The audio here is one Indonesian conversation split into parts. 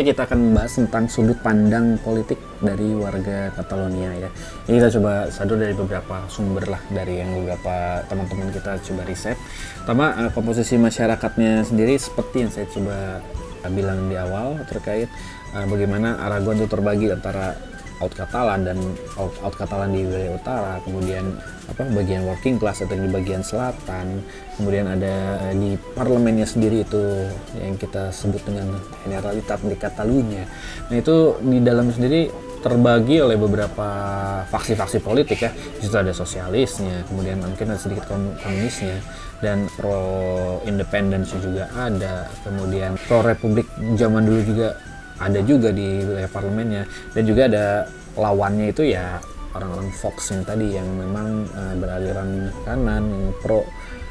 Selanjutnya kita akan membahas tentang sudut pandang politik dari warga Catalonia ya. Ini kita coba sadu dari beberapa sumber lah dari yang beberapa teman-teman kita coba riset. Pertama uh, komposisi masyarakatnya sendiri seperti yang saya coba bilang di awal terkait uh, bagaimana Aragon itu terbagi antara out Katalan dan out, out Katalan di wilayah utara, kemudian apa bagian working class atau di bagian selatan, kemudian ada eh, di parlemennya sendiri itu yang kita sebut dengan Generalitat di Catalunya. Nah itu di dalam sendiri terbagi oleh beberapa faksi-faksi politik ya. Di situ ada sosialisnya, kemudian mungkin ada sedikit komunisnya dan pro independence juga ada, kemudian pro republik zaman dulu juga ada juga di wilayah parlemennya dan juga ada lawannya itu ya orang-orang Fox yang tadi yang memang uh, beraliran kanan yang pro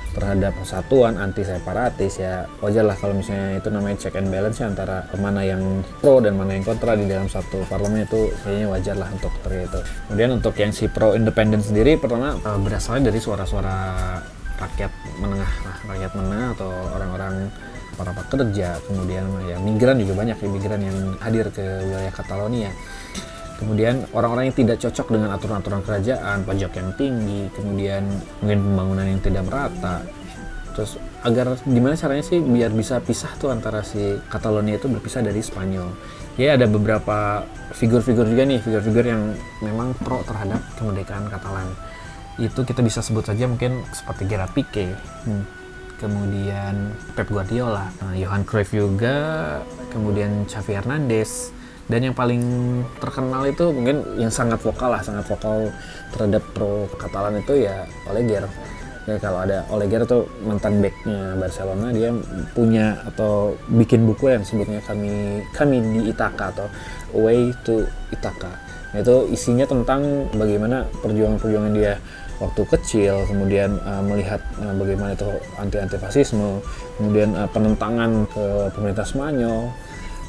terhadap persatuan anti separatis ya wajar lah kalau misalnya itu namanya check and balance ya antara mana yang pro dan mana yang kontra di dalam satu parlemen itu kayaknya wajar lah untuk terkait itu kemudian untuk yang si pro independen sendiri pertama uh, berasalnya dari suara-suara rakyat menengah rakyat menengah atau orang-orang para pekerja, kemudian ya migran juga banyak ya migran yang hadir ke wilayah Catalonia. Kemudian orang-orang yang tidak cocok dengan aturan-aturan kerajaan, pajak yang tinggi, kemudian mungkin pembangunan yang tidak merata. Terus agar gimana caranya sih biar bisa pisah tuh antara si Catalonia itu berpisah dari Spanyol. Ya ada beberapa figur-figur juga nih, figur-figur yang memang pro terhadap kemerdekaan Katalan. Itu kita bisa sebut saja mungkin seperti Gerard Pique. Hmm kemudian Pep Guardiola, nah, Johan Cruyff juga, kemudian Xavi Hernandez, dan yang paling terkenal itu mungkin yang sangat vokal lah, sangat vokal terhadap pro Katalan itu ya Oleguer. Ya, kalau ada Oleguer itu mantan backnya Barcelona, dia punya atau bikin buku yang sebutnya kami kami di Itaka atau Way to Itaka. Nah, itu isinya tentang bagaimana perjuangan-perjuangan dia waktu kecil, kemudian uh, melihat uh, bagaimana itu anti-anti fasisme, kemudian uh, penentangan ke pemerintah Spanyol,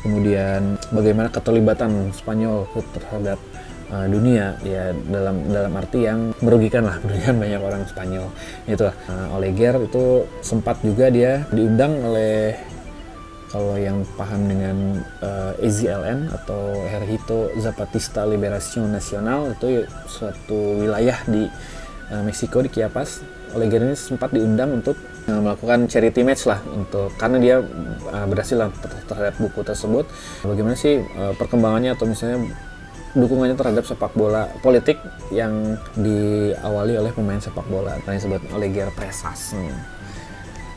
kemudian bagaimana keterlibatan Spanyol terhadap uh, dunia. Ya dalam dalam arti yang merugikan lah. Merugikan banyak orang Spanyol. Itu uh, Oleguer itu sempat juga dia diundang oleh kalau yang paham dengan uh, EZLN atau Ejército Zapatista Liberación Nacional itu suatu wilayah di uh, Meksiko di Chiapas oleh ini sempat diundang untuk uh, melakukan charity match lah untuk karena dia uh, berhasil lah terhadap buku tersebut bagaimana sih uh, perkembangannya atau misalnya dukungannya terhadap sepak bola politik yang diawali oleh pemain sepak bola yang disebut oleh Presas hmm.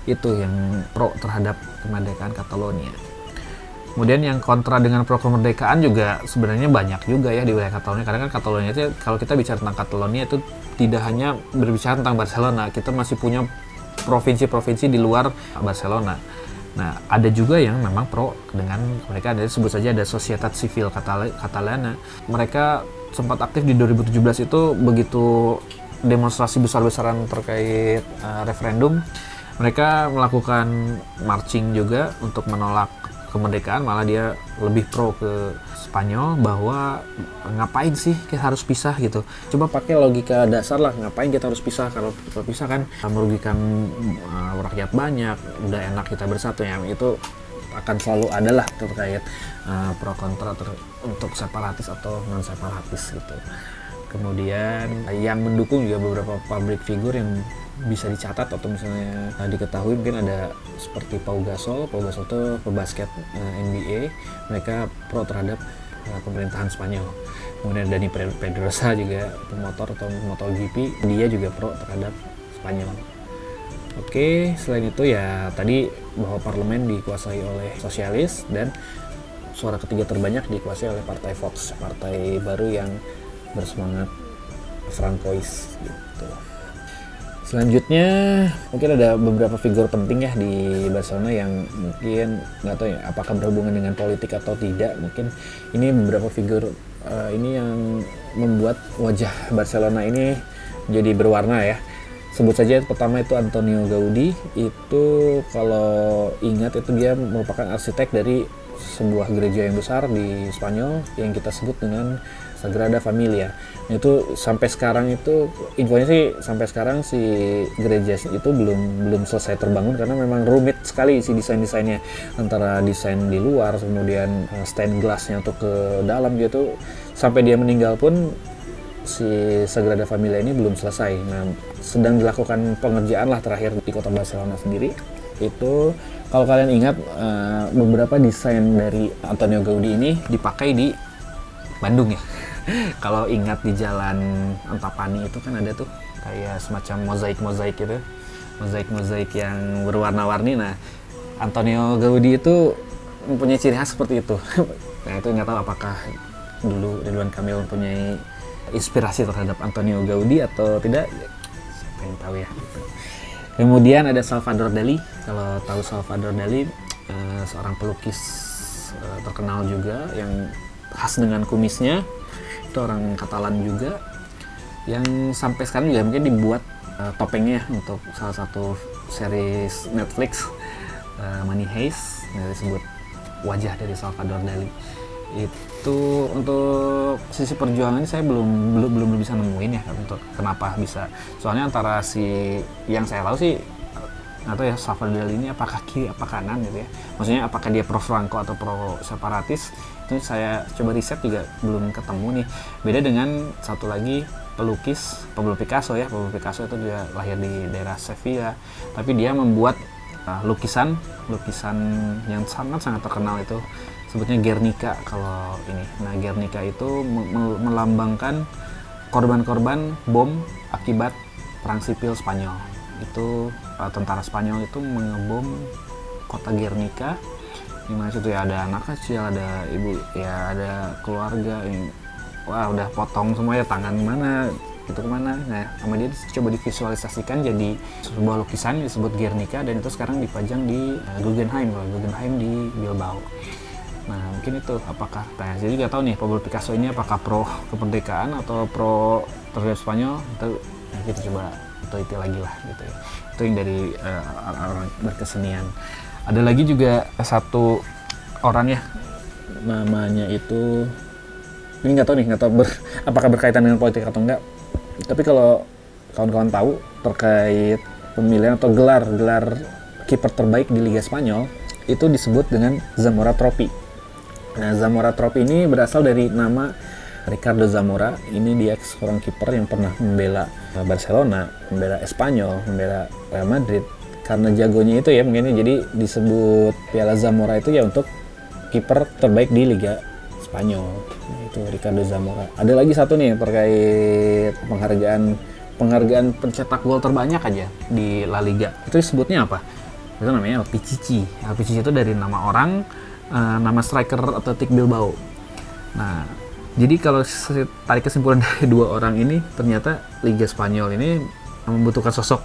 itu yang pro terhadap kemerdekaan Catalonia Kemudian yang kontra dengan pro kemerdekaan juga sebenarnya banyak juga ya di wilayah Catalonia. Karena kan Catalonia itu kalau kita bicara tentang Catalonia itu tidak hanya berbicara tentang Barcelona, kita masih punya provinsi-provinsi di luar Barcelona. Nah, ada juga yang memang pro dengan mereka ada sebut saja ada Societat Civil Catalana. Mereka sempat aktif di 2017 itu begitu demonstrasi besar-besaran terkait uh, referendum. Mereka melakukan marching juga untuk menolak kemerdekaan malah dia lebih pro ke Spanyol bahwa ngapain sih kita harus pisah gitu. Coba pakai logika dasar lah ngapain kita harus pisah? Kalau kita pisah kan merugikan uh, rakyat banyak udah enak kita bersatu yang itu akan selalu ada lah terkait uh, pro kontra ter untuk separatis atau non separatis gitu. Kemudian yang mendukung juga beberapa public figure yang bisa dicatat atau misalnya uh, diketahui mungkin ada seperti Pau Gasol, Pau Gasol itu pebasket uh, eh, NBA, mereka pro terhadap uh, pemerintahan Spanyol. Kemudian Dani Pedrosa juga pemotor atau MotoGP, dia juga pro terhadap Spanyol. Oke, selain itu ya tadi bahwa parlemen dikuasai oleh sosialis dan suara ketiga terbanyak dikuasai oleh Partai Vox, partai baru yang bersemangat Francois gitu. Selanjutnya mungkin ada beberapa figur penting ya di Barcelona yang mungkin nggak tahu ya apakah berhubungan dengan politik atau tidak. Mungkin ini beberapa figur uh, ini yang membuat wajah Barcelona ini jadi berwarna ya. Sebut saja pertama itu Antonio Gaudi itu kalau ingat itu dia merupakan arsitek dari sebuah gereja yang besar di Spanyol yang kita sebut dengan Sagrada Familia. Itu sampai sekarang itu infonya sih sampai sekarang si gereja itu belum belum selesai terbangun karena memang rumit sekali si desain-desainnya antara desain di luar kemudian uh, stained glassnya untuk ke dalam gitu sampai dia meninggal pun si Sagrada Familia ini belum selesai. Nah, sedang dilakukan pengerjaan lah terakhir di kota Barcelona sendiri. Itu kalau kalian ingat uh, beberapa desain dari Antonio Gaudi ini dipakai di Bandung ya. kalau ingat di jalan Antapani itu kan ada tuh kayak semacam mozaik-mozaik gitu. Mozaik-mozaik yang berwarna-warni. Nah, Antonio Gaudi itu mempunyai ciri khas seperti itu. nah, itu nggak tahu apakah dulu Ridwan Kamil mempunyai inspirasi terhadap Antonio Gaudi atau tidak siapa yang tahu ya gitu. Kemudian ada Salvador Dali. Kalau tahu Salvador Dali uh, seorang pelukis uh, terkenal juga yang khas dengan kumisnya. Itu orang Katalan juga. Yang sampai sekarang juga mungkin dibuat uh, topengnya untuk salah satu series Netflix uh, Money Heist. Yang disebut wajah dari Salvador Dali itu untuk sisi perjuangannya saya belum belum belum bisa nemuin ya untuk kenapa bisa. Soalnya antara si yang saya tahu sih atau ya Salvador ini apakah kiri apa kanan gitu ya. Maksudnya apakah dia pro Franco atau pro separatis itu saya coba riset juga belum ketemu nih. Beda dengan satu lagi pelukis Pablo Picasso ya. Pablo Picasso itu dia lahir di daerah Sevilla. Tapi dia membuat uh, lukisan lukisan yang sangat sangat terkenal itu sebutnya Guernica kalau ini. Nah, Guernica itu melambangkan korban-korban bom akibat perang sipil Spanyol. Itu uh, tentara Spanyol itu mengebom kota Guernica di mana situ ya ada anak kecil, ada ibu, ya ada keluarga yang wah udah potong semua ya tangan mana itu ke mana nah sama dia coba divisualisasikan jadi sebuah lukisan disebut Guernica dan itu sekarang dipajang di uh, Guggenheim Guggenheim di Bilbao Nah mungkin itu. Apakah tanya saya juga tahu nih Pablo Picasso ini apakah pro kemerdekaan atau pro terhadap Spanyol? Itu nah, kita coba itu lagi lah gitu ya. Itu yang dari uh, orang berkesenian. Ada lagi juga satu orang ya namanya itu ini nggak tahu nih nggak tahu ber, apakah berkaitan dengan politik atau enggak tapi kalau kawan-kawan tahu terkait pemilihan atau gelar gelar kiper terbaik di Liga Spanyol itu disebut dengan Zamora Trophy Nah, Zamora Trophy ini berasal dari nama Ricardo Zamora. Ini dia seorang kiper yang pernah membela Barcelona, membela Espanyol, membela Real Madrid. Karena jagonya itu ya mungkin jadi disebut Piala Zamora itu ya untuk kiper terbaik di Liga Spanyol. Nah, itu Ricardo Zamora. Ada lagi satu nih terkait penghargaan penghargaan pencetak gol terbanyak aja di La Liga. Itu disebutnya apa? Itu namanya Pichichi. Pichichi itu dari nama orang uh, nama striker Athletic Bilbao. Nah, jadi kalau tarik kesimpulan dari dua orang ini, ternyata Liga Spanyol ini membutuhkan sosok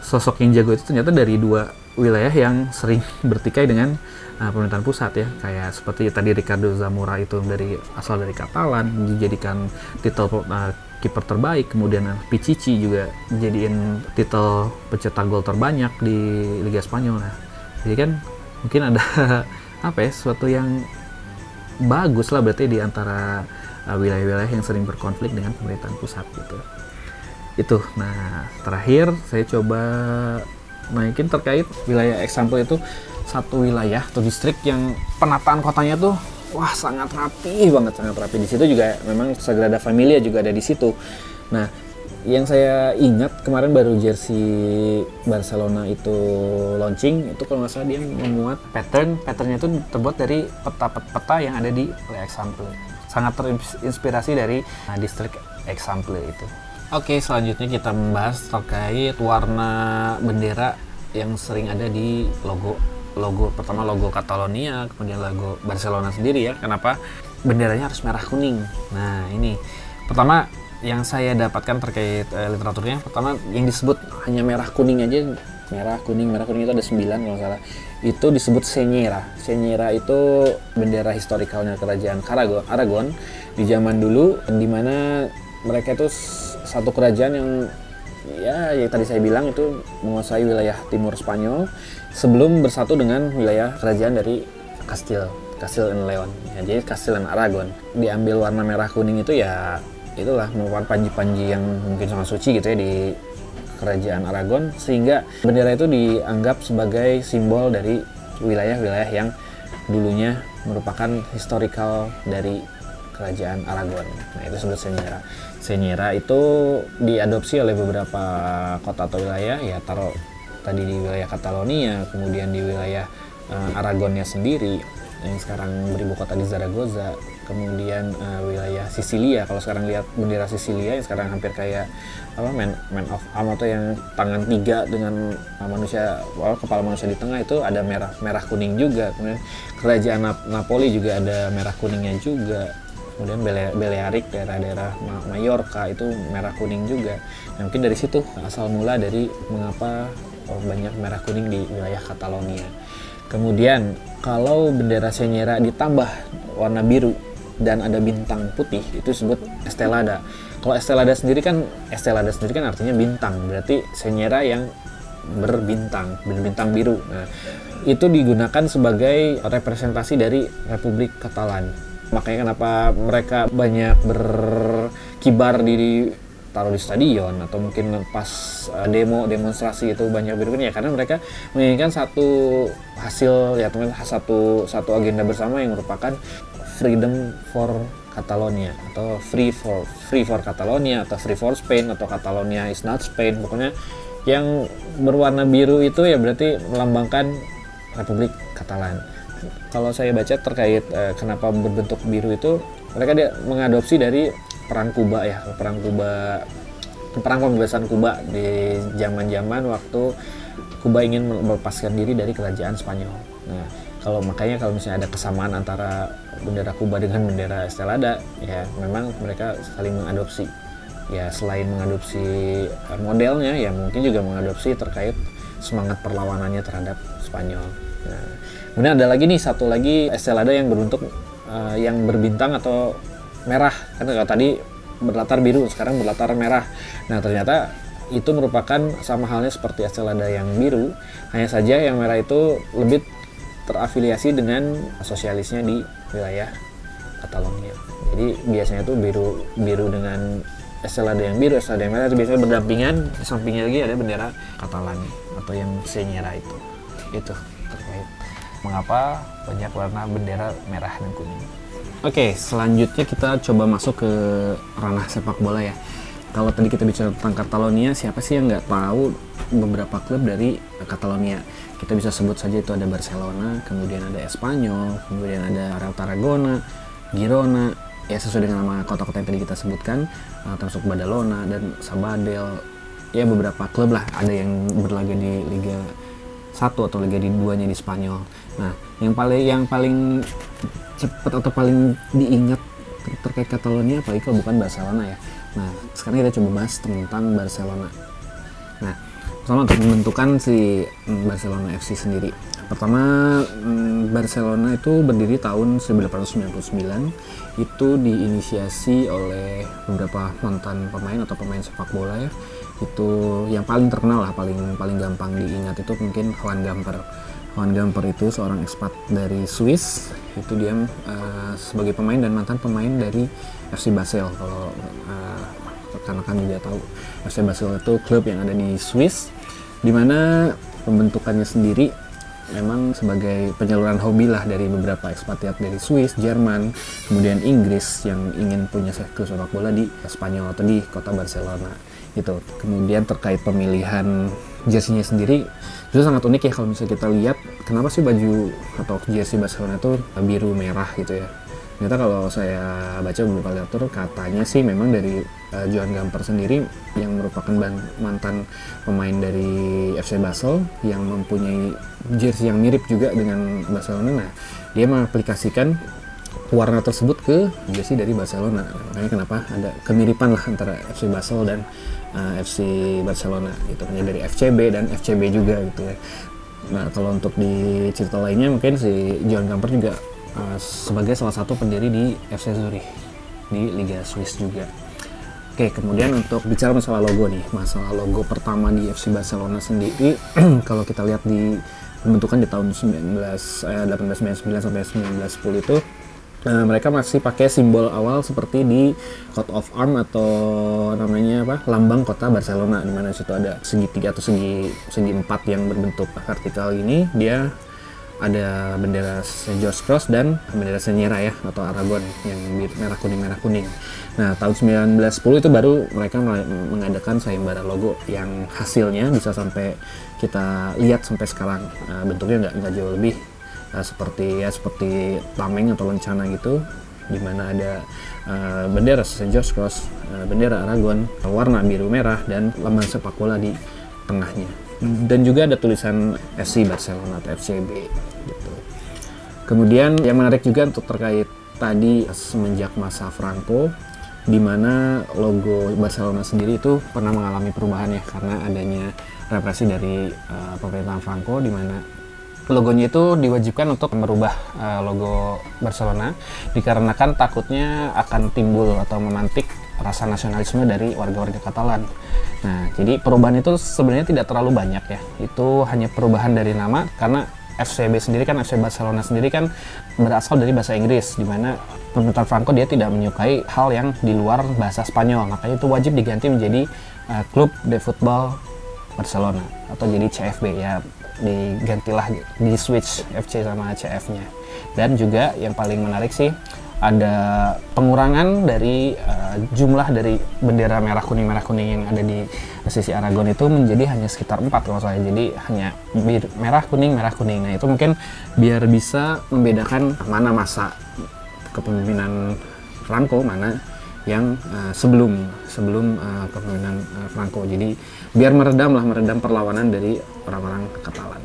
sosok yang jago itu ternyata dari dua wilayah yang sering bertikai dengan uh, pemerintahan pusat ya. Kayak seperti tadi Ricardo Zamora itu dari asal dari Katalan dijadikan titel uh, kiper terbaik. Kemudian Pichichi juga jadiin titel pencetak gol terbanyak di Liga Spanyol. Nah jadi kan mungkin ada apa ya sesuatu yang bagus lah berarti di antara uh, wilayah-wilayah yang sering berkonflik dengan pemerintahan pusat gitu. Itu. Nah terakhir saya coba naikin terkait wilayah example itu satu wilayah atau distrik yang penataan kotanya tuh wah sangat rapi banget sangat rapi. Di situ juga memang Sagrada Familia juga ada di situ. Nah yang saya ingat kemarin baru jersey Barcelona itu launching itu kalau nggak salah dia memuat pattern. Patternnya itu terbuat dari peta-peta yang ada di Le Example. Sangat terinspirasi dari nah, distrik Example itu. Oke selanjutnya kita membahas terkait warna bendera yang sering ada di logo logo pertama logo Catalonia kemudian logo Barcelona sendiri ya. Kenapa? Benderanya harus merah kuning. Nah ini. Pertama yang saya dapatkan terkait uh, literaturnya pertama yang disebut hanya merah kuning aja merah kuning merah kuning itu ada sembilan kalau salah itu disebut senyera senyera itu bendera historikalnya kerajaan Aragon Aragon di zaman dulu di mana mereka itu satu kerajaan yang ya yang tadi saya bilang itu menguasai wilayah timur Spanyol sebelum bersatu dengan wilayah kerajaan dari Kastil Castile and Leon. Ya, jadi Castile and Aragon. Diambil warna merah kuning itu ya itulah merupakan panji-panji yang mungkin sangat suci gitu ya di kerajaan Aragon sehingga bendera itu dianggap sebagai simbol dari wilayah-wilayah yang dulunya merupakan historical dari kerajaan Aragon. Nah, itu sebut Senyera. Senyera itu diadopsi oleh beberapa kota atau wilayah ya taruh tadi di wilayah Catalonia, kemudian di wilayah uh, Aragonnya sendiri yang sekarang beribu kota di Zaragoza, kemudian uh, wilayah Sisilia. Kalau sekarang lihat bendera Sisilia yang sekarang hampir kayak apa man, man of arm atau yang tangan tiga dengan uh, manusia well, kepala manusia di tengah itu ada merah merah kuning juga. Kemudian kerajaan Nap Napoli juga ada merah kuningnya juga kemudian Bele Balearic daerah-daerah Mallorca itu merah kuning juga nah, mungkin dari situ asal mula dari mengapa oh, banyak merah kuning di wilayah Catalonia kemudian kalau bendera Senyera ditambah warna biru dan ada bintang putih itu disebut Estelada. Kalau Estelada sendiri kan Estelada sendiri kan artinya bintang berarti Senyera yang berbintang berbintang biru. Nah itu digunakan sebagai representasi dari Republik Katalan makanya kenapa mereka banyak berkibar di taruh di stadion atau mungkin pas uh, demo demonstrasi itu banyak berikut ya karena mereka menginginkan satu hasil ya teman satu satu agenda bersama yang merupakan freedom for Catalonia atau free for free for Catalonia atau free for Spain atau Catalonia is not Spain pokoknya yang berwarna biru itu ya berarti melambangkan Republik Katalan kalau saya baca terkait uh, kenapa berbentuk biru itu mereka dia mengadopsi dari perang Kuba ya perang Kuba perang pembebasan Kuba di zaman-zaman waktu Kuba ingin melepaskan diri dari kerajaan Spanyol. Nah, kalau makanya kalau misalnya ada kesamaan antara bendera Kuba dengan bendera Estelada, ya memang mereka saling mengadopsi. Ya selain mengadopsi modelnya, ya mungkin juga mengadopsi terkait semangat perlawanannya terhadap Spanyol. Nah, Kemudian ada lagi nih satu lagi estelada yang berbentuk uh, yang berbintang atau merah. Kan kalau tadi berlatar biru, sekarang berlatar merah. Nah, ternyata itu merupakan sama halnya seperti estelada yang biru, hanya saja yang merah itu lebih terafiliasi dengan sosialisnya di wilayah Catalonia. Jadi biasanya tuh biru biru dengan estelada yang biru, estelada yang merah biasanya berdampingan. Di sampingnya lagi ada bendera Katalan atau yang Senyera itu. Itu terkait mengapa banyak warna bendera merah dan kuning. Oke, selanjutnya kita coba masuk ke ranah sepak bola ya. Kalau tadi kita bicara tentang Catalonia, siapa sih yang nggak tahu beberapa klub dari Catalonia? Kita bisa sebut saja itu ada Barcelona, kemudian ada Espanyol, kemudian ada Real Tarragona, Girona, ya sesuai dengan nama kota-kota yang tadi kita sebutkan, uh, termasuk Badalona dan Sabadell. Ya beberapa klub lah, ada yang berlaga di Liga satu atau Liga di duanya di Spanyol. Nah, yang paling yang paling cepat atau paling diingat ter terkait Catalonia apalagi kalau bukan Barcelona ya. Nah, sekarang kita coba bahas tentang Barcelona. Nah, pertama untuk pembentukan si mm, Barcelona FC sendiri. Pertama, mm, Barcelona itu berdiri tahun 1899. Itu diinisiasi oleh beberapa mantan pemain atau pemain sepak bola ya. Itu yang paling terkenal lah, paling paling gampang diingat itu mungkin Juan Gamper Juan Gamper itu seorang ekspat dari Swiss itu dia uh, sebagai pemain dan mantan pemain dari FC Basel kalau uh, rekan-rekan juga tahu FC Basel itu klub yang ada di Swiss di mana pembentukannya sendiri memang sebagai penyaluran hobi lah dari beberapa ekspatriat dari Swiss, Jerman, kemudian Inggris yang ingin punya klub sepak bola di Spanyol atau di kota Barcelona itu. Kemudian terkait pemilihan jersinya sendiri itu sangat unik ya kalau misalnya kita lihat kenapa sih baju atau jersey Barcelona itu biru merah gitu ya ternyata kalau saya baca beberapa literatur katanya sih memang dari uh, Johan Gamper sendiri yang merupakan mantan pemain dari FC Basel yang mempunyai jersey yang mirip juga dengan Barcelona. Nah dia mengaplikasikan warna tersebut ke jersey dari Barcelona. Makanya kenapa ada kemiripan lah antara FC Basel dan uh, eh, FC Barcelona gitu. Hanya dari FCB dan FCB juga gitu ya. Nah kalau untuk di cerita lainnya mungkin si John Gamper juga uh, sebagai salah satu pendiri di FC Zurich di Liga Swiss juga Oke, kemudian untuk bicara masalah logo nih, masalah logo pertama di FC Barcelona sendiri, kalau kita lihat di pembentukan di tahun 19 eh, 1899 sampai 1910 itu Nah, mereka masih pakai simbol awal seperti di coat of arm atau namanya apa? Lambang kota Barcelona di mana situ ada segitiga atau segi segi empat yang berbentuk vertikal ini. Dia ada bendera. George Cross dan bendera Senyera ya atau Aragon yang merah kuning merah kuning. Nah tahun 1910 itu baru mereka mengadakan sayembara logo yang hasilnya bisa sampai kita lihat sampai sekarang nah, bentuknya nggak nggak jauh lebih uh, seperti ya seperti tameng atau lencana gitu di mana ada uh, bendera St. George Cross, uh, bendera Aragon, warna biru merah dan lambang sepak bola di tengahnya. Dan juga ada tulisan FC Barcelona atau FCB. Kemudian yang menarik juga untuk terkait tadi semenjak masa Franco di mana logo Barcelona sendiri itu pernah mengalami perubahan ya karena adanya represi dari uh, pemerintahan Franco di mana logonya itu diwajibkan untuk merubah uh, logo Barcelona dikarenakan takutnya akan timbul atau memantik rasa nasionalisme dari warga-warga Katalan. Nah, jadi perubahan itu sebenarnya tidak terlalu banyak ya. Itu hanya perubahan dari nama karena FCB sendiri kan FC Barcelona sendiri kan berasal dari bahasa Inggris di mana pemerintah Franco dia tidak menyukai hal yang di luar bahasa Spanyol makanya itu wajib diganti menjadi uh, klub de football Barcelona atau jadi CFB ya digantilah di switch FC sama CF-nya. Dan juga yang paling menarik sih ada pengurangan dari uh, jumlah dari bendera merah kuning merah kuning yang ada di sisi Aragon itu menjadi hanya sekitar empat kalau saya. Jadi hanya bir, merah kuning merah kuning. Nah itu mungkin biar bisa membedakan mana masa kepemimpinan Franco mana yang uh, sebelum sebelum uh, kepemimpinan uh, Franco. Jadi biar meredam lah meredam perlawanan dari orang-orang Katalan.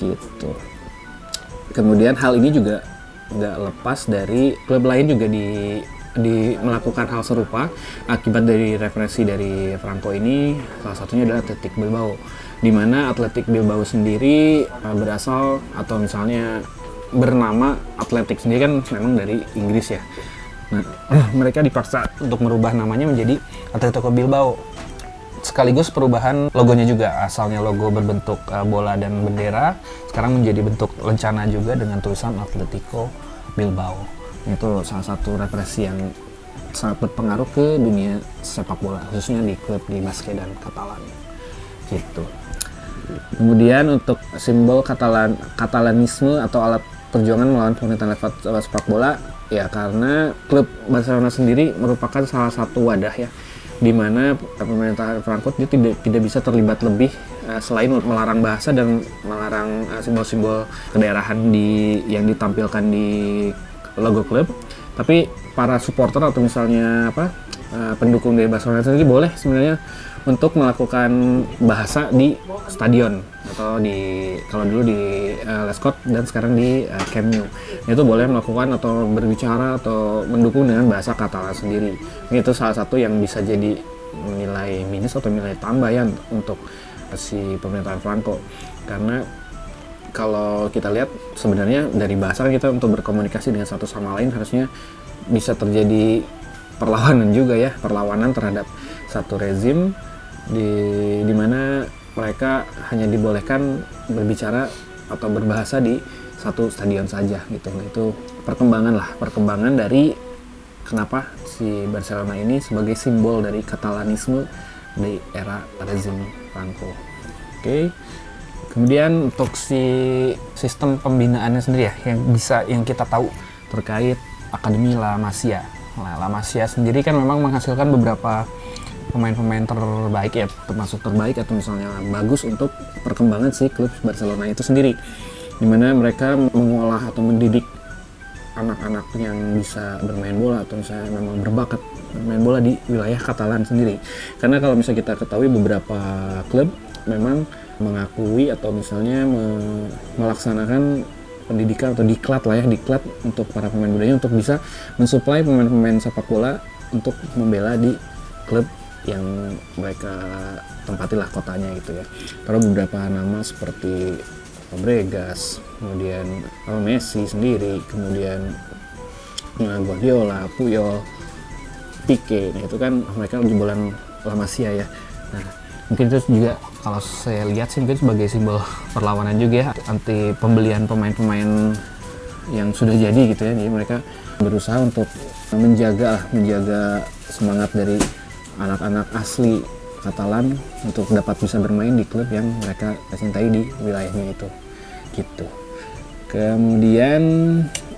Gitu. Kemudian hal ini juga nggak lepas dari klub lain juga di di melakukan hal serupa. Akibat dari referensi dari Franco ini salah satunya adalah Atletik Bilbao di mana Atletik Bilbao sendiri uh, berasal atau misalnya bernama Atletik sendiri kan memang dari Inggris ya. Nah mereka dipaksa untuk merubah namanya menjadi Atletico Bilbao sekaligus perubahan logonya juga asalnya logo berbentuk uh, bola dan bendera sekarang menjadi bentuk lencana juga dengan tulisan Atletico Bilbao. Itu salah satu represi yang sangat berpengaruh ke dunia sepak bola khususnya di klub di basket dan Katalan. Gitu. Kemudian untuk simbol Katalan Katalanisme atau alat perjuangan melawan pemerintahan lewat sepak bola ya karena klub Barcelona sendiri merupakan salah satu wadah ya di mana pemerintah Frankfurt dia tidak tidak bisa terlibat lebih uh, selain melarang bahasa dan melarang uh, simbol-simbol kedaerahan di yang ditampilkan di logo klub. Tapi para supporter atau misalnya apa uh, pendukung dari Barcelona sendiri boleh sebenarnya untuk melakukan bahasa di stadion atau di kalau dulu di uh, Lescott dan sekarang di uh, Camp Nou. Itu boleh melakukan atau berbicara atau mendukung dengan bahasa Katalan sendiri. Ini itu salah satu yang bisa jadi nilai minus atau nilai tambah ya untuk si pemerintahan Franco. Karena kalau kita lihat sebenarnya dari bahasa kita untuk berkomunikasi dengan satu sama lain harusnya bisa terjadi perlawanan juga ya perlawanan terhadap satu rezim di di mana mereka hanya dibolehkan berbicara atau berbahasa di satu stadion saja gitu. Itu perkembangan lah perkembangan dari kenapa si Barcelona ini sebagai simbol dari Katalanisme di era rezim Franco. Oke. Kemudian untuk si sistem pembinaannya sendiri ya yang bisa yang kita tahu terkait Akademi La Masia. Nah, La Masia sendiri kan memang menghasilkan beberapa pemain-pemain terbaik ya termasuk terbaik atau misalnya bagus untuk perkembangan si klub Barcelona itu sendiri. Di mana mereka mengolah atau mendidik anak-anak yang bisa bermain bola atau misalnya memang berbakat bermain bola di wilayah Katalan sendiri. Karena kalau misalnya kita ketahui beberapa klub memang mengakui atau misalnya me melaksanakan pendidikan atau diklat lah ya diklat untuk para pemain budaya untuk bisa mensuplai pemain-pemain sepak bola untuk membela di klub yang mereka tempatilah kotanya gitu ya. Kalau beberapa nama seperti Fabregas, kemudian Messi sendiri, kemudian nah, Guardiola, Puyol, Pique, nah itu kan mereka jebolan La Masia ya. Nah mungkin itu juga kalau saya lihat sih mungkin sebagai simbol perlawanan juga ya anti pembelian pemain-pemain yang sudah jadi gitu ya jadi mereka berusaha untuk menjaga menjaga semangat dari anak-anak asli Katalan untuk dapat bisa bermain di klub yang mereka cintai di wilayahnya itu. Gitu. Kemudian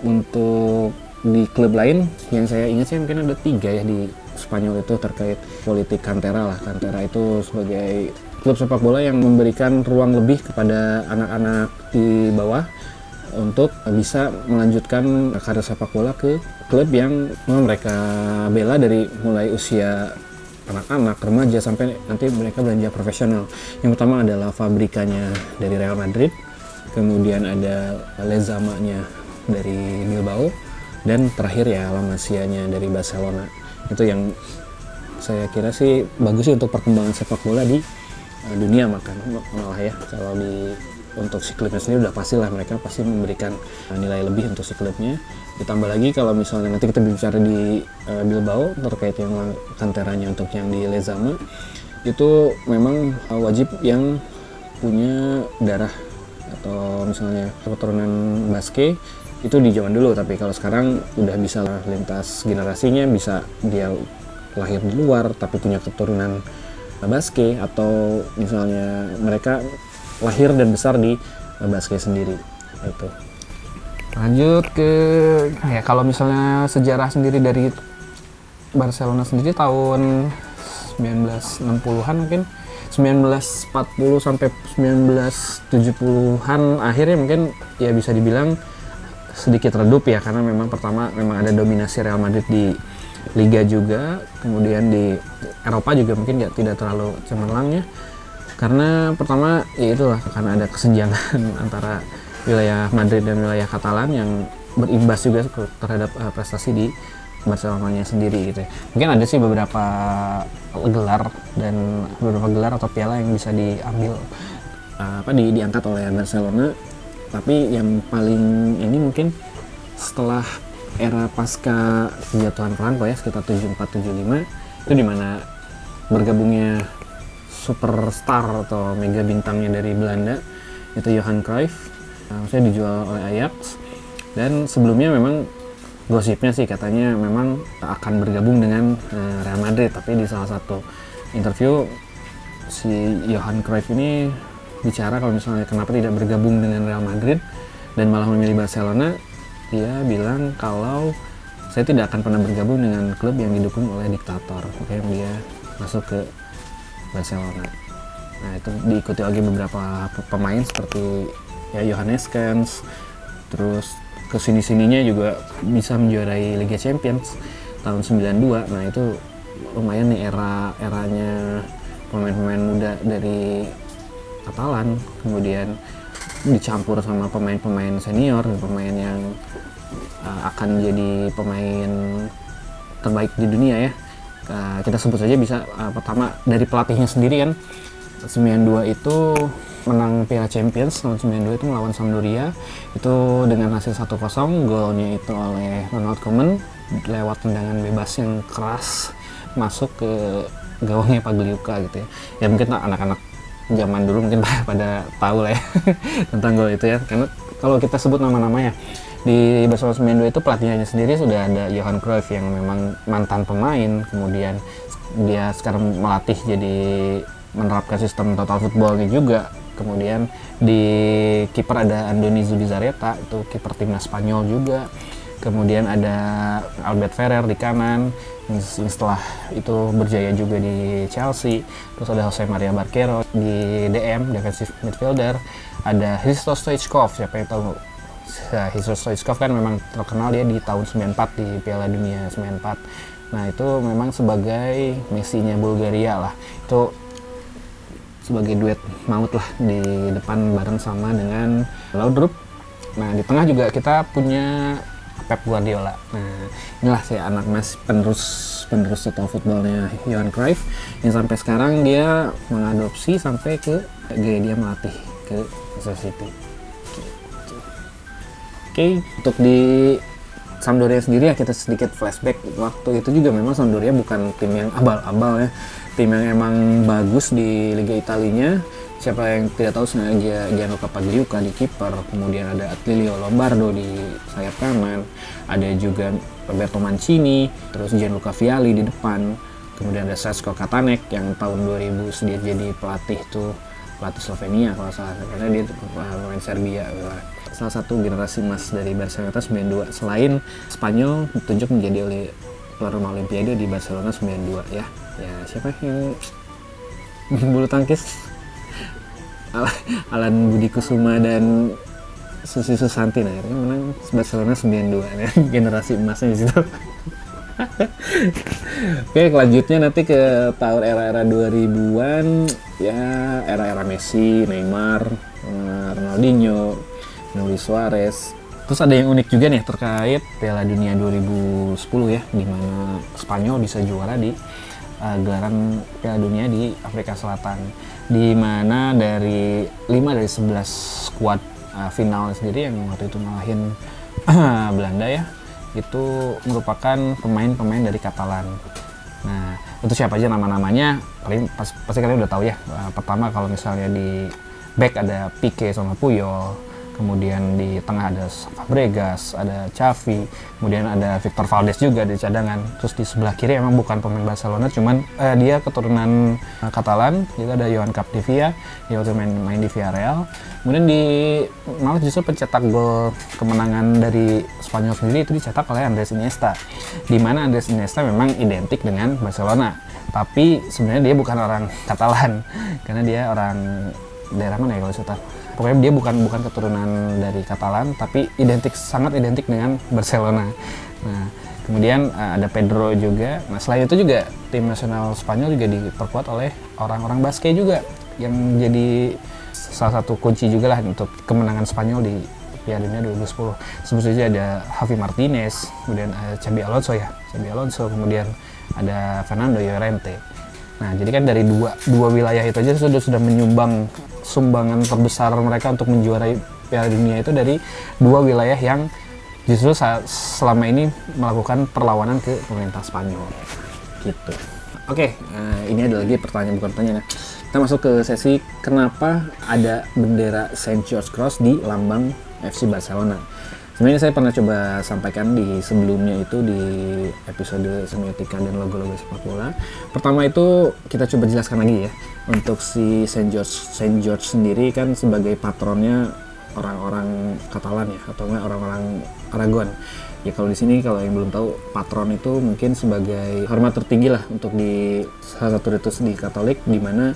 untuk di klub lain yang saya ingat sih mungkin ada tiga ya di Spanyol itu terkait politik Cantera lah. Cantera itu sebagai klub sepak bola yang memberikan ruang lebih kepada anak-anak di bawah untuk bisa melanjutkan karir sepak bola ke klub yang mereka bela dari mulai usia anak-anak, remaja sampai nanti mereka belanja profesional. Yang pertama adalah Fabrikanya dari Real Madrid, kemudian ada Lezama-nya dari Bilbao, dan terakhir ya La Masia-nya dari Barcelona. Itu yang saya kira sih bagus sih untuk perkembangan sepak bola di dunia makan malah ya. Kalau di untuk si klubnya sendiri udah pastilah mereka pasti memberikan uh, nilai lebih untuk si klubnya ditambah lagi kalau misalnya nanti kita bicara di uh, Bilbao terkait yang kanteranya untuk yang di Lezama itu memang uh, wajib yang punya darah atau misalnya keturunan Baske itu di zaman dulu. Tapi kalau sekarang udah bisa lintas generasinya bisa dia lahir di luar tapi punya keturunan Baske atau misalnya mereka lahir dan besar di Baske sendiri itu lanjut ke ya kalau misalnya sejarah sendiri dari Barcelona sendiri tahun 1960-an mungkin 1940 sampai 1970-an akhirnya mungkin ya bisa dibilang sedikit redup ya karena memang pertama memang ada dominasi Real Madrid di Liga juga kemudian di Eropa juga mungkin ya tidak terlalu cemerlang ya karena pertama ya itulah karena ada kesenjangan antara wilayah Madrid dan wilayah Katalan yang berimbas juga terhadap uh, prestasi di Barcelona sendiri gitu ya. Mungkin ada sih beberapa gelar dan beberapa gelar atau piala yang bisa diambil uh, apa di, diangkat oleh Barcelona. Tapi yang paling ini mungkin setelah era pasca kejatuhan Franco ya sekitar 74 75 itu di mana bergabungnya superstar atau mega bintangnya dari Belanda itu Johan Cruyff. Uh, saya dijual oleh Ajax. Dan sebelumnya memang gosipnya sih katanya memang akan bergabung dengan uh, Real Madrid. Tapi di salah satu interview si Johan Cruyff ini bicara kalau misalnya kenapa tidak bergabung dengan Real Madrid dan malah memilih Barcelona dia bilang kalau saya tidak akan pernah bergabung dengan klub yang didukung oleh diktator. Makanya dia masuk ke Barcelona. Nah itu diikuti lagi beberapa pemain seperti ya Johannes Kens. Terus ke sini sininya juga bisa menjuarai Liga Champions tahun 92 nah itu lumayan nih era eranya pemain-pemain muda dari Katalan kemudian dicampur sama pemain-pemain senior pemain yang uh, akan jadi pemain terbaik di dunia ya. Uh, kita sebut saja bisa uh, pertama dari pelatihnya sendiri kan. 92 itu menang Piala Champions tahun 92 itu melawan Sampdoria. Itu dengan hasil 1-0 golnya itu oleh Ronald Koeman lewat tendangan bebas yang keras masuk ke gawangnya Pagliuca gitu ya. Ya mungkin anak-anak zaman dulu mungkin pada tahu lah ya tentang gol itu ya. Karena kalau kita sebut nama-namanya di Barcelona 92 itu pelatihnya sendiri sudah ada Johan Cruyff yang memang mantan pemain. Kemudian dia sekarang melatih jadi menerapkan sistem total footballnya juga. Kemudian di kiper ada Andoni Zubizarreta itu kiper timnas Spanyol juga. Kemudian ada Albert Ferrer di kanan setelah itu berjaya juga di Chelsea. Terus ada Jose Maria Barquero di DM defensive midfielder. Ada Hristo Stoichkov siapa yang tahu? Nah, Hristo Stoichkov kan memang terkenal dia di tahun 94 di Piala Dunia 94 nah itu memang sebagai Messi-nya Bulgaria lah. Itu sebagai duet maut lah di depan bareng sama dengan Laudrup. Nah di tengah juga kita punya Pep Guardiola. Nah inilah si anak mas penerus penerus total footballnya Johan Cruyff yang sampai sekarang dia mengadopsi sampai ke gaya dia melatih ke Manchester City. Oke, okay, untuk di Sampdoria sendiri ya kita sedikit flashback waktu itu juga memang Sampdoria bukan tim yang abal-abal ya tim yang emang bagus di Liga Italinya. Siapa yang tidak tahu sebenarnya Gianluca Pagliuca di kiper. Kemudian ada Attilio Lombardo di sayap kanan. Ada juga Roberto Mancini terus Gianluca Vialli di depan. Kemudian ada Sasko Katanek yang tahun 2000 sedih jadi pelatih tuh pelatih Slovenia kalau salah. Karena dia pemain Serbia salah satu generasi emas dari Barcelona 92 selain Spanyol ditunjuk menjadi oleh rumah Olimpiade di Barcelona 92 ya ya siapa yang bulu tangkis. Alan Budi Kusuma dan Susi Susanti. Nah akhirnya menang Barcelona 92 ya. generasi emasnya di situ. Oke, selanjutnya nanti ke tahun era-era 2000-an ya era-era Messi, Neymar, eh, Ronaldinho, Luis Suarez. Terus ada yang unik juga nih terkait Piala Dunia 2010 ya, di mana Spanyol bisa juara di uh, gelaran Piala Dunia di Afrika Selatan di mana dari 5 dari 11 squad uh, final sendiri yang waktu itu ngalahin Belanda ya itu merupakan pemain-pemain dari Katalan. Nah, itu siapa aja nama-namanya? Pas, pasti kalian udah tahu ya. Uh, pertama kalau misalnya di back ada Pique sama Puyol, kemudian di tengah ada Fabregas, ada Xavi, kemudian ada Victor Valdes juga di cadangan. Terus di sebelah kiri emang bukan pemain Barcelona, cuman eh, dia keturunan uh, Katalan, juga ada Johan Capdevia, dia waktu main main di Villarreal. Kemudian di malah justru pencetak gol kemenangan dari Spanyol sendiri itu dicetak oleh Andres Iniesta. Di mana Andres Iniesta memang identik dengan Barcelona, tapi sebenarnya dia bukan orang Katalan karena dia orang daerah mana ya kalau saya pokoknya dia bukan bukan keturunan dari Katalan tapi identik sangat identik dengan Barcelona. Nah kemudian uh, ada Pedro juga. Nah selain itu juga tim nasional Spanyol juga diperkuat oleh orang-orang Basque juga yang jadi salah satu kunci juga lah untuk kemenangan Spanyol di Piala Dunia 2010 sebut saja ada Javi Martinez kemudian uh, Xabi Alonso ya Xabi Alonso kemudian ada Fernando Llorente. Nah, jadi kan dari dua dua wilayah itu aja sudah sudah menyumbang sumbangan terbesar mereka untuk menjuarai Piala Dunia itu dari dua wilayah yang justru saat, selama ini melakukan perlawanan ke pemerintah Spanyol. Gitu. Oke, uh, ini ada lagi pertanyaan bukan pertanyaan ya. Kita masuk ke sesi kenapa ada bendera Saint George Cross di lambang FC Barcelona. Sebenarnya saya pernah coba sampaikan di sebelumnya itu di episode semiotika dan logo-logo sepak bola. Pertama itu kita coba jelaskan lagi ya. Untuk si Saint George Saint George sendiri kan sebagai patronnya orang-orang Katalan ya atau enggak orang-orang Aragon. Ya kalau di sini kalau yang belum tahu patron itu mungkin sebagai hormat tertinggi lah untuk di salah satu ritus di Katolik di mana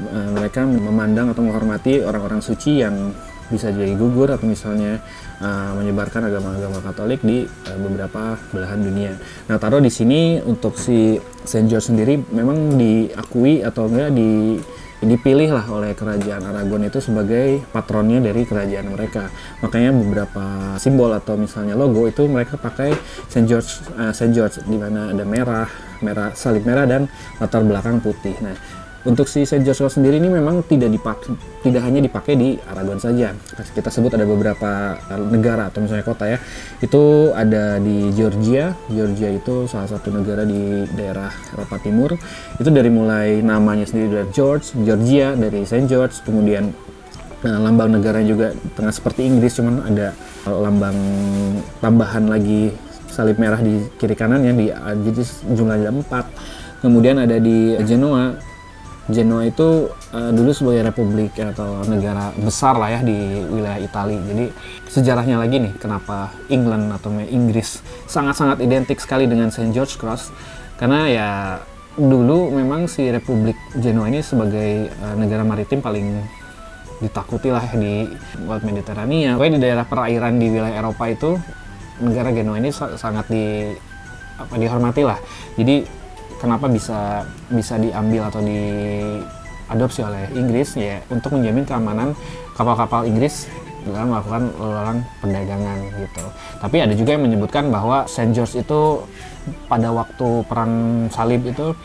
uh, mereka memandang atau menghormati orang-orang suci yang bisa jadi gugur atau misalnya uh, menyebarkan agama-agama Katolik di uh, beberapa belahan dunia. Nah, taruh di sini untuk si Saint George sendiri memang diakui atau enggak di dipilih lah oleh kerajaan Aragon itu sebagai patronnya dari kerajaan mereka. Makanya beberapa simbol atau misalnya logo itu mereka pakai Saint George uh, Saint George di mana ada merah, merah salib merah dan latar belakang putih. Nah, untuk si Saint Joshua sendiri ini memang tidak dipakai, tidak hanya dipakai di Aragon saja. Kita sebut ada beberapa negara atau misalnya kota ya. Itu ada di Georgia. Georgia itu salah satu negara di daerah Eropa Timur. Itu dari mulai namanya sendiri dari George, Georgia dari Saint George, kemudian Nah, lambang negara juga tengah seperti Inggris, cuman ada lambang tambahan lagi salib merah di kiri kanan yang di jadi jumlahnya empat. Kemudian ada di Genoa Genoa itu uh, dulu sebagai republik atau negara besar lah ya di wilayah Italia. Jadi sejarahnya lagi nih kenapa England atau Inggris sangat-sangat identik sekali dengan Saint George Cross karena ya dulu memang si Republik Genoa ini sebagai uh, negara maritim paling ditakuti lah di Laut Mediterania. Pokoknya di daerah perairan di wilayah Eropa itu negara Genoa ini sangat di apa dihormati lah. Jadi kenapa bisa bisa diambil atau diadopsi oleh Inggris ya untuk menjamin keamanan kapal-kapal Inggris dalam melakukan lelang perdagangan gitu. Tapi ada juga yang menyebutkan bahwa Saint George itu pada waktu perang salib itu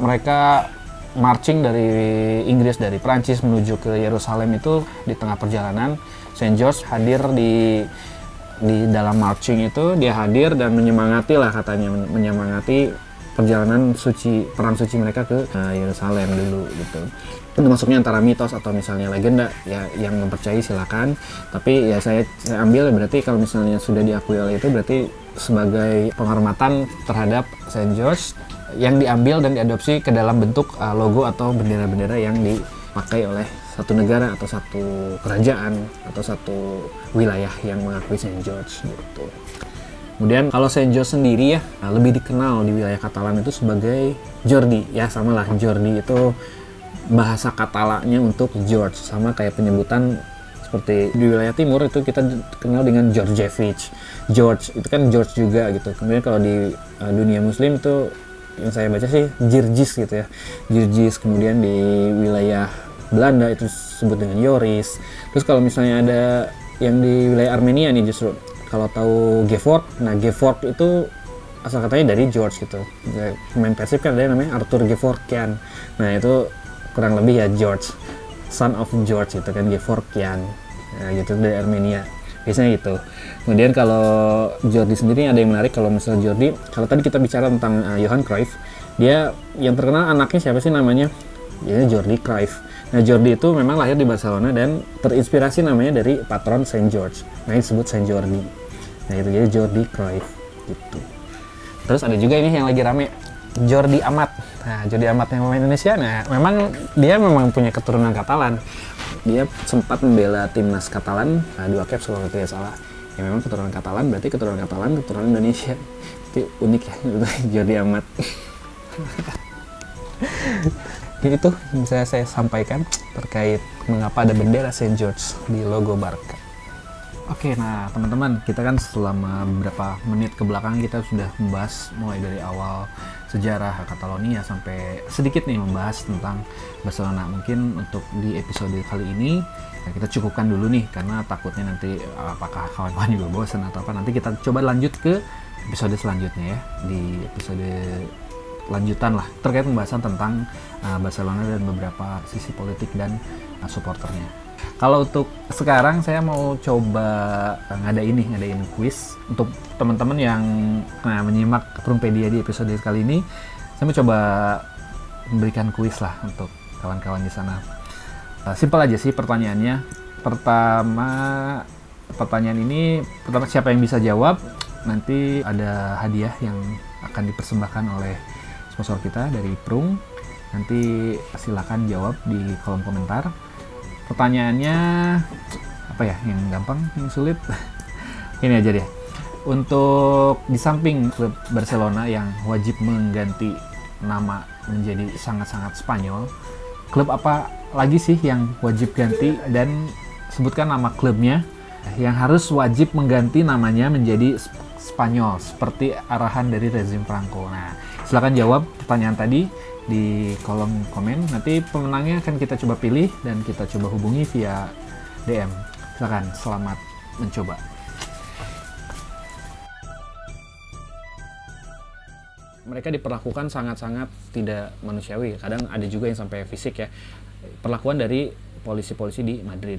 mereka marching dari Inggris dari Prancis menuju ke Yerusalem itu di tengah perjalanan Saint George hadir di di dalam marching itu dia hadir dan menyemangati lah katanya menyemangati perjalanan suci perang suci mereka ke uh, Yerusalem dulu gitu itu masuknya antara mitos atau misalnya legenda ya yang mempercayai silakan tapi ya saya saya ambil berarti kalau misalnya sudah diakui oleh itu berarti sebagai penghormatan terhadap Saint George yang diambil dan diadopsi ke dalam bentuk uh, logo atau bendera-bendera yang dipakai oleh satu negara atau satu kerajaan atau satu wilayah yang mengakui Saint George gitu. Kemudian kalau Saint George sendiri ya lebih dikenal di wilayah Katalan itu sebagai Jordi. Ya sama lah Jordi itu bahasa Katalanya untuk George. Sama kayak penyebutan seperti di wilayah timur itu kita kenal dengan Georgievich. George itu kan George juga gitu. Kemudian kalau di uh, dunia muslim itu yang saya baca sih Jirjis gitu ya. Jirjis kemudian di wilayah Belanda itu disebut dengan Yoris. Terus kalau misalnya ada yang di wilayah Armenia nih justru kalau tahu Gevorg nah Gevorg itu asal katanya dari George gitu. Pemain Persib kan ada namanya Arthur Gevorkian nah itu kurang lebih ya George son of George itu kan Gevorkian nah, gitu dari Armenia. Biasanya itu kemudian kalau Jordi sendiri ada yang menarik kalau misalnya Jordi. Kalau tadi kita bicara tentang uh, Johan Cruyff dia yang terkenal anaknya siapa sih namanya? Ya Jordi Cruyff. Nah Jordi itu memang lahir di Barcelona dan terinspirasi namanya dari patron Saint George. Nah disebut Saint Jordi nah itu jadi Jordi Cruyff gitu terus ada juga ini yang lagi rame Jordi Amat. Nah, Jordi Amat yang pemain Indonesia, nah memang dia memang punya keturunan Katalan. Dia sempat membela timnas Katalan, nah, dua caps kalau tidak salah. Ya memang keturunan Katalan, berarti keturunan Katalan, keturunan Indonesia. Itu unik ya, Jordi Amat. Jadi itu bisa saya sampaikan terkait mengapa ada bendera Saint George di logo Barca. Oke, nah teman-teman, kita kan selama beberapa menit ke belakang kita sudah membahas mulai dari awal sejarah Catalonia sampai sedikit nih membahas tentang Barcelona. Mungkin untuk di episode kali ini ya kita cukupkan dulu nih karena takutnya nanti apakah kawan-kawan juga bosan atau apa. Nanti kita coba lanjut ke episode selanjutnya ya di episode lanjutan lah terkait pembahasan tentang uh, Barcelona dan beberapa sisi politik dan uh, supporternya. Kalau untuk sekarang saya mau coba ngada ini, ngadain quiz untuk teman-teman yang nah, menyimak Prumpedia di episode kali ini. Saya mau coba memberikan quiz lah untuk kawan-kawan di sana. Uh, simpel aja sih pertanyaannya. Pertama, pertanyaan ini pertama siapa yang bisa jawab nanti ada hadiah yang akan dipersembahkan oleh sponsor kita dari Prung. Nanti silakan jawab di kolom komentar pertanyaannya apa ya yang gampang yang sulit? Ini aja deh untuk di samping klub Barcelona yang wajib mengganti nama menjadi sangat-sangat Spanyol klub apa lagi sih yang wajib ganti? Dan sebutkan nama klubnya yang harus wajib mengganti namanya menjadi Spanyol seperti arahan dari rezim Franco. Nah, silakan jawab pertanyaan tadi di kolom komen. Nanti pemenangnya akan kita coba pilih dan kita coba hubungi via DM. Silakan, selamat mencoba. Mereka diperlakukan sangat-sangat tidak manusiawi. Kadang ada juga yang sampai fisik ya. Perlakuan dari polisi-polisi di Madrid.